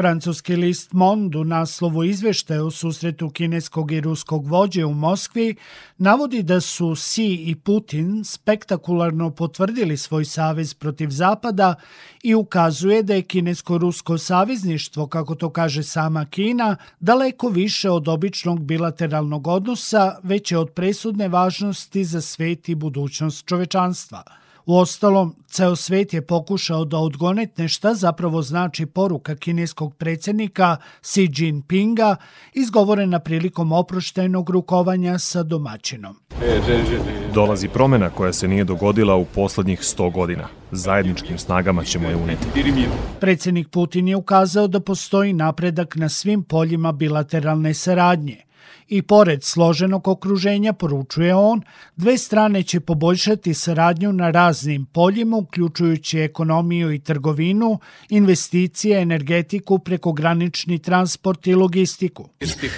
Francuski list Monde u naslovu izveštaja o susretu kineskog i ruskog vođe u Moskvi navodi da su Xi i Putin spektakularno potvrdili svoj savez protiv Zapada i ukazuje da je kinesko-rusko savezništvo, kako to kaže sama Kina, daleko više od običnog bilateralnog odnosa, već je od presudne važnosti za svet i budućnost čovečanstva – U ostalom, ceo svet je pokušao da odgonetne šta zapravo znači poruka kineskog predsjednika Xi Jinpinga izgovorena prilikom oproštajnog rukovanja sa domaćinom. Dolazi promena koja se nije dogodila u poslednjih 100 godina. Zajedničkim snagama ćemo je uneti. Predsjednik Putin je ukazao da postoji napredak na svim poljima bilateralne saradnje – I pored složenog okruženja, poručuje on, dve strane će poboljšati saradnju na raznim poljima, uključujući ekonomiju i trgovinu, investicije, energetiku, prekogranični transport i logistiku.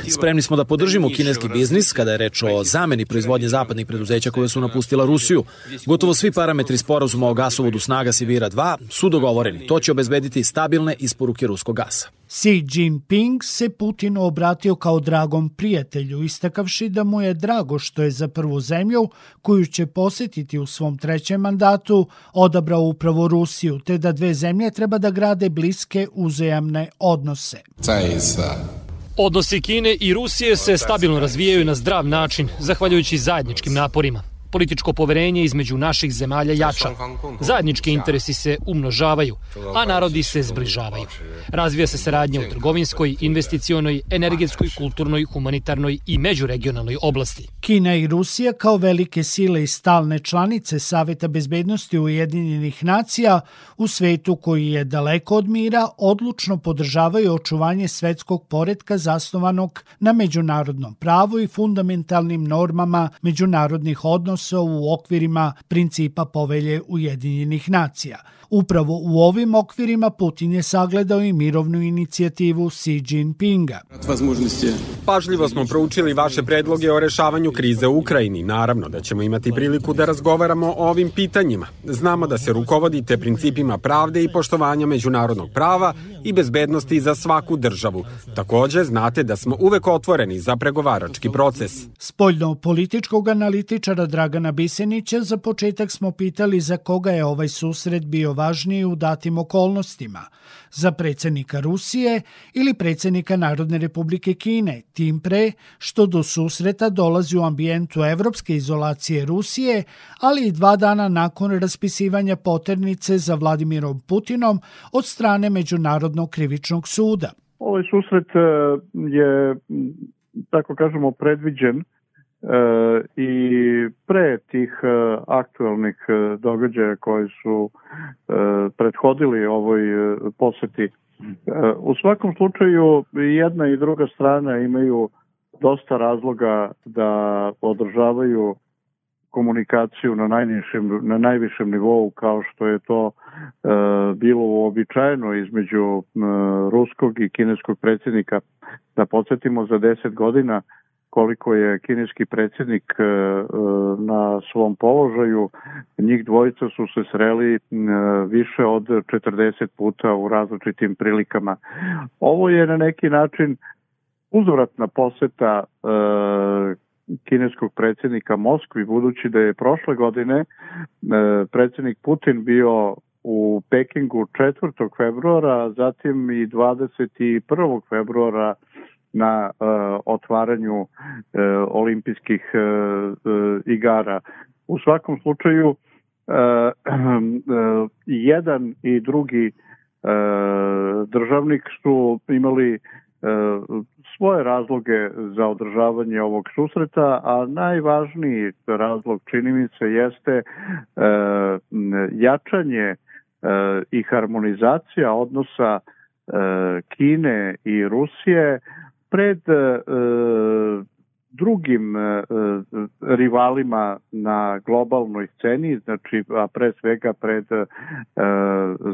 Spremni smo da podržimo kineski biznis kada je reč o zameni proizvodnje zapadnih preduzeća koje su napustila Rusiju. Gotovo svi parametri sporazuma o gasovodu snaga Sivira 2 su dogovoreni. To će obezbediti stabilne isporuke ruskog gasa. Xi Jinping se Putinu obratio kao dragom prijatelju, istakavši da mu je drago što je za prvu zemlju, koju će posetiti u svom trećem mandatu, odabrao upravo Rusiju, te da dve zemlje treba da grade bliske uzajamne odnose. Odnosi Kine i Rusije se stabilno razvijaju na zdrav način, zahvaljujući zajedničkim naporima političko poverenje između naših zemalja jača. Zajednički interesi se umnožavaju, a narodi se zbližavaju. Razvija se saradnja u trgovinskoj, investicionoj, energetskoj, kulturnoj, humanitarnoj i međuregionalnoj oblasti. Kina i Rusija kao velike sile i stalne članice Saveta bezbednosti Ujedinjenih nacija u svetu koji je daleko od mira odlučno podržavaju očuvanje svetskog poredka zasnovanog na međunarodnom pravu i fundamentalnim normama međunarodnih odnosa odnosa u okvirima principa povelje Ujedinjenih nacija – Upravo u ovim okvirima Putin je sagledao i mirovnu inicijativu Xi Jinpinga. Pažljivo smo proučili vaše predloge o rešavanju krize u Ukrajini. Naravno da ćemo imati priliku da razgovaramo o ovim pitanjima. Znamo da se rukovodite principima pravde i poštovanja međunarodnog prava i bezbednosti za svaku državu. Takođe, znate da smo uvek otvoreni za pregovarački proces. Spoljno političkog analitičara Dragana Bisenića za početak smo pitali za koga je ovaj susret bio važniji u datim okolnostima za predsednika Rusije ili predsednika Narodne republike Kine, tim pre što do susreta dolazi u ambijentu evropske izolacije Rusije, ali i dva dana nakon raspisivanja poternice za Vladimirom Putinom od strane Međunarodnog krivičnog suda. Ovaj susret eh, je, tako kažemo, predviđen i pre tih e, aktualnih e, događaja koji su prethodili ovoj poseti. U svakom slučaju jedna i druga strana imaju dosta razloga da održavaju komunikaciju na najnižem na najvišem nivou kao što je to e, bilo uobičajeno između e, ruskog i kineskog predsjednika da podsjetimo za 10 godina koliko je kineski predsjednik e, e, na svom položaju, njih dvojica su se sreli e, više od 40 puta u različitim prilikama. Ovo je na neki način uzvratna poseta kineskog predsjednika Moskvi, budući da je prošle godine predsjednik Putin bio u Pekingu 4. februara, zatim i 21. februara na uh, otvaranju olimpijskih uh, igara. U svakom slučaju jedan i drugi državnik su imali svoje razloge za održavanje ovog susreta, a najvažniji razlog čini mi se jeste jačanje i harmonizacija odnosa Kine i Rusije pred e, drugim e, rivalima na globalnoj sceni, znači a pre svega pred e,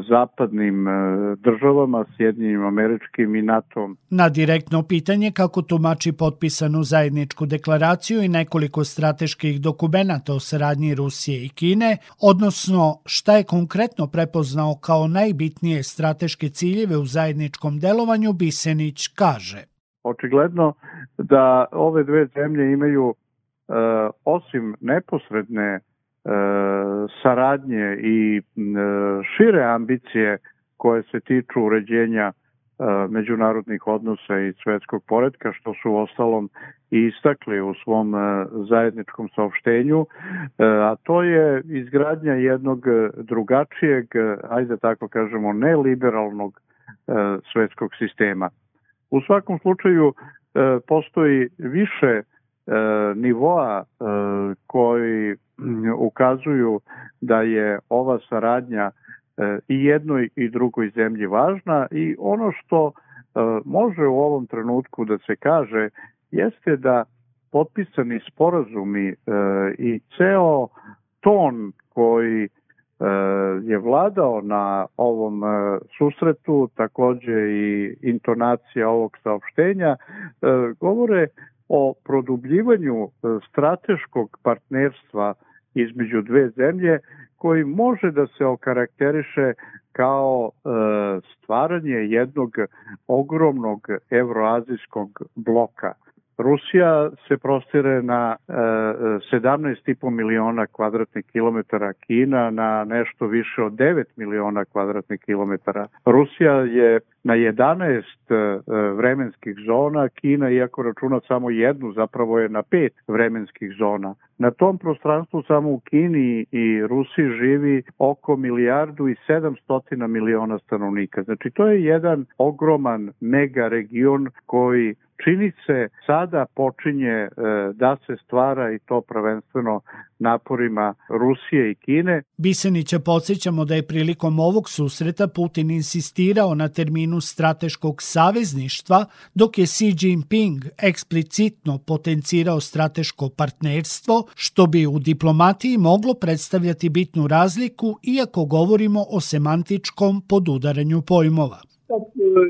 zapadnim e, državama, Sjedinjenim američkim i NATO. Na direktno pitanje kako tumači potpisanu zajedničku deklaraciju i nekoliko strateških dokumenata o saradnji Rusije i Kine, odnosno šta je konkretno prepoznao kao najbitnije strateške ciljeve u zajedničkom delovanju, Bisenić kaže. Očigledno da ove dve zemlje imaju e, osim neposredne e, saradnje i e, šire ambicije koje se tiču uređenja međunarodnih odnosa i svetskog poredka, što su ostalom i istakli u svom zajedničkom saopštenju, a to je izgradnja jednog drugačijeg, ajde tako kažemo, neliberalnog svetskog sistema. U svakom slučaju e, postoji više e, nivoa e, koji ukazuju da je ova saradnja i jednoj i drugoj zemlji važna. I ono što može u ovom trenutku da se kaže jeste da potpisani sporazumi i ceo ton koji je vladao na ovom e, susretu, takođe i intonacija ovog saopštenja, e, govore o produbljivanju e, strateškog partnerstva između dve zemlje koji može da se okarakteriše kao stvaranje jednog ogromnog evroazijskog bloka. Rusija se prostire na e, 17,5 miliona kvadratnih kilometara, Kina na nešto više od 9 miliona kvadratnih kilometara. Rusija je na 11 e, vremenskih zona, Kina, iako računa samo jednu, zapravo je na pet vremenskih zona. Na tom prostranstvu samo u Kini i Rusiji živi oko milijardu i 700 miliona stanovnika. Znači to je jedan ogroman mega region koji čini se sada počinje e, da se stvara i to prvenstveno naporima Rusije i Kine. Bisenića podsjećamo da je prilikom ovog susreta Putin insistirao na terminu strateškog savezništva, dok je Xi Jinping eksplicitno potencirao strateško partnerstvo, što bi u diplomatiji moglo predstavljati bitnu razliku iako govorimo o semantičkom podudaranju pojmova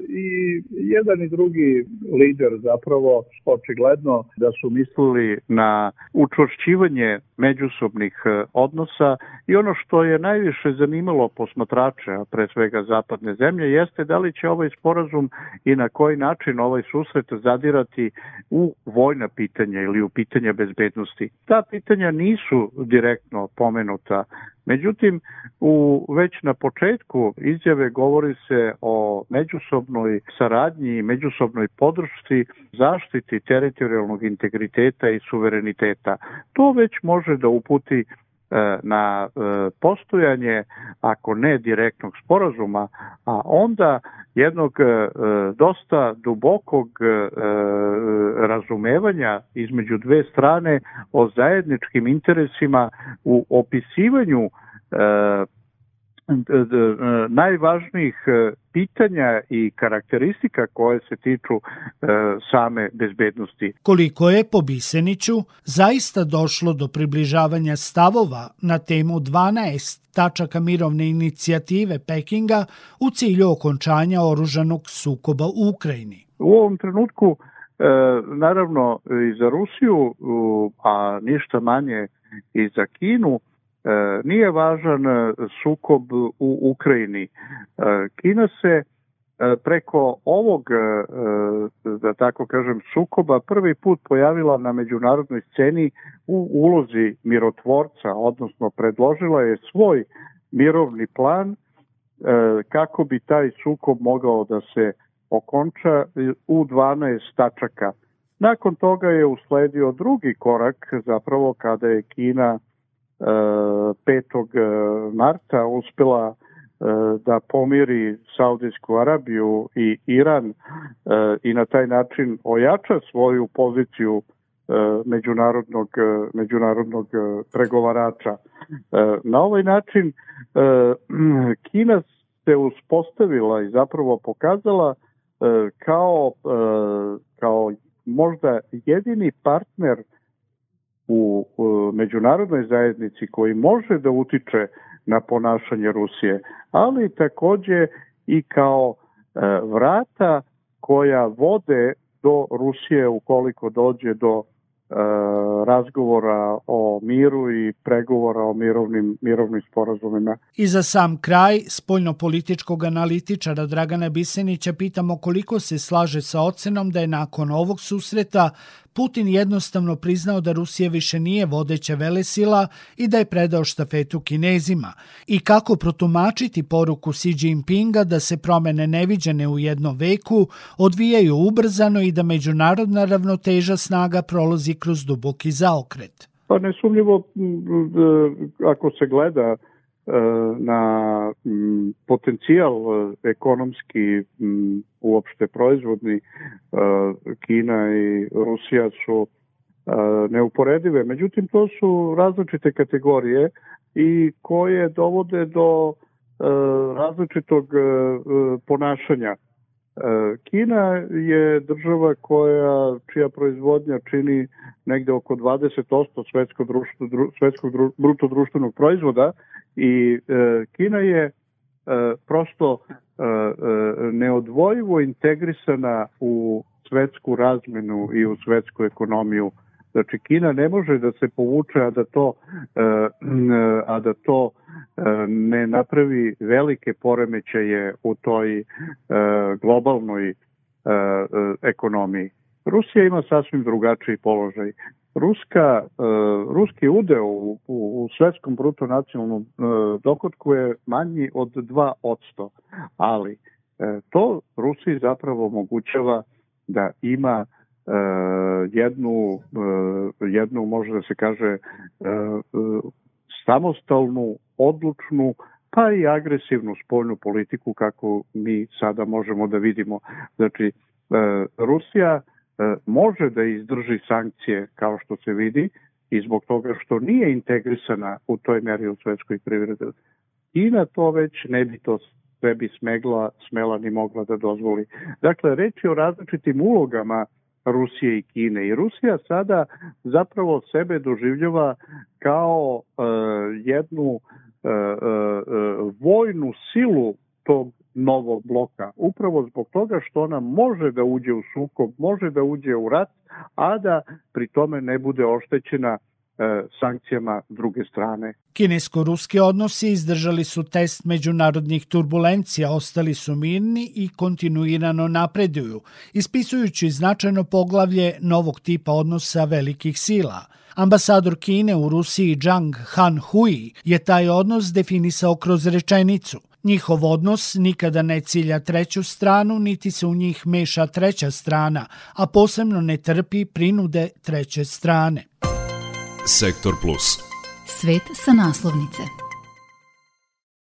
i jedan i drugi lider zapravo očigledno da su mislili na učvršćivanje međusobnih e, odnosa i ono što je najviše zanimalo posmatrače, a pre svega zapadne zemlje, jeste da li će ovaj sporazum i na koji način ovaj susret zadirati u vojna pitanja ili u pitanja bezbednosti. Ta pitanja nisu direktno pomenuta Međutim, u, već na početku izjave govori se o međusobnoj saradnji i međusobnoj podršci zaštiti teritorijalnog integriteta i suvereniteta. To već može da uputi na e, postojanje, ako ne direktnog sporazuma, a onda jednog e, dosta dubokog razumevanja između dve strane o zajedničkim interesima u opisivanju najvažnijih pitanja i karakteristika koje se tiču e, same bezbednosti. Koliko je po Biseniću zaista došlo do približavanja stavova na temu 12 tačaka mirovne inicijative Pekinga u cilju okončanja oružanog sukoba u Ukrajini? U ovom trenutku e, naravno i za Rusiju, a ništa manje i za Kinu, E, nije važan e, sukob u Ukrajini. E, Kina se preko ovog, da tako kažem, sukoba prvi put pojavila na međunarodnoj sceni u ulozi mirotvorca, odnosno predložila je svoj mirovni plan kako bi taj sukob mogao da se okonča u 12 tačaka. Nakon toga je usledio drugi korak, zapravo kada je Kina 5. E, marta uspela e, da pomiri Saudijsku Arabiju i Iran e, i na taj način ojača svoju poziciju međunarodnog, međunarodnog pregovarača. Na ovaj način Kina se uspostavila i zapravo pokazala kao, kao možda jedini partner u, u međunarodnoj zajednici koji može da utiče na ponašanje Rusije, ali takođe i kao e, vrata koja vode do Rusije ukoliko dođe do E, razgovora o miru i pregovora o mirovnim, mirovnim sporazumima. I za sam kraj, spoljnopolitičkog analitičara Dragana Bisenića pitamo koliko se slaže sa ocenom da je nakon ovog susreta Putin jednostavno priznao da Rusija više nije vodeća velesila i da je predao štafetu Kinezima i kako protumačiti poruku Xi Jinpinga da se promene neviđene u jednom veku odvijaju ubrzano i da međunarodna ravnoteža snaga prolazi kroz duboki zaokret. Pa nesumljivo, ako se gleda na potencijal e, ekonomski uopšte proizvodni e, Kina i Rusija su e, neuporedive. Međutim, to su različite kategorije i koje dovode do različitog ponašanja. Kina je država koja, čija proizvodnja čini negde oko 20% svetskog, društvo, svetskog bruto društvenog proizvoda i e, Kina je e, prosto e, e, neodvojivo integrisana u svetsku razmenu i u svetsku ekonomiju. Znači Kina ne može da se povuče a da to e, a da to e, ne napravi velike poremećaje u toj e, globalnoj e, e, ekonomiji. Rusija ima sasvim drugačiji položaj. Ruska, ruski udeo u, u, svetskom bruto nacionalnom dohodku je manji od 2%, ali to Rusiji zapravo omogućava da ima jednu, uh, jednu, može da se kaže, uh, samostalnu, odlučnu, pa i agresivnu spoljnu politiku kako mi sada možemo da vidimo. Znači, Rusija može da izdrži sankcije kao što se vidi i zbog toga što nije integrisana u toj meri u svetskoj privredi. Kina to već ne bi to sve bi smegla, smela ni mogla da dozvoli. Dakle, reč je o različitim ulogama Rusije i Kine. I Rusija sada zapravo sebe doživljava kao uh, jednu uh, uh, vojnu silu tog novog bloka. Upravo zbog toga što ona može da uđe u sukob, može da uđe u rat, a da pri tome ne bude oštećena e, sankcijama druge strane. Kinesko-ruski odnosi izdržali su test međunarodnih turbulencija, ostali su mirni i kontinuirano napreduju, ispisujući značajno poglavlje novog tipa odnosa velikih sila. Ambasador Kine u Rusiji Zhang Han Hui je taj odnos definisao kroz rečenicu Njihov odnos nikada ne cilja treću stranu, niti se u njih meša treća strana, a posebno ne trpi prinude treće strane. Sektor Plus. Svet sa naslovnice.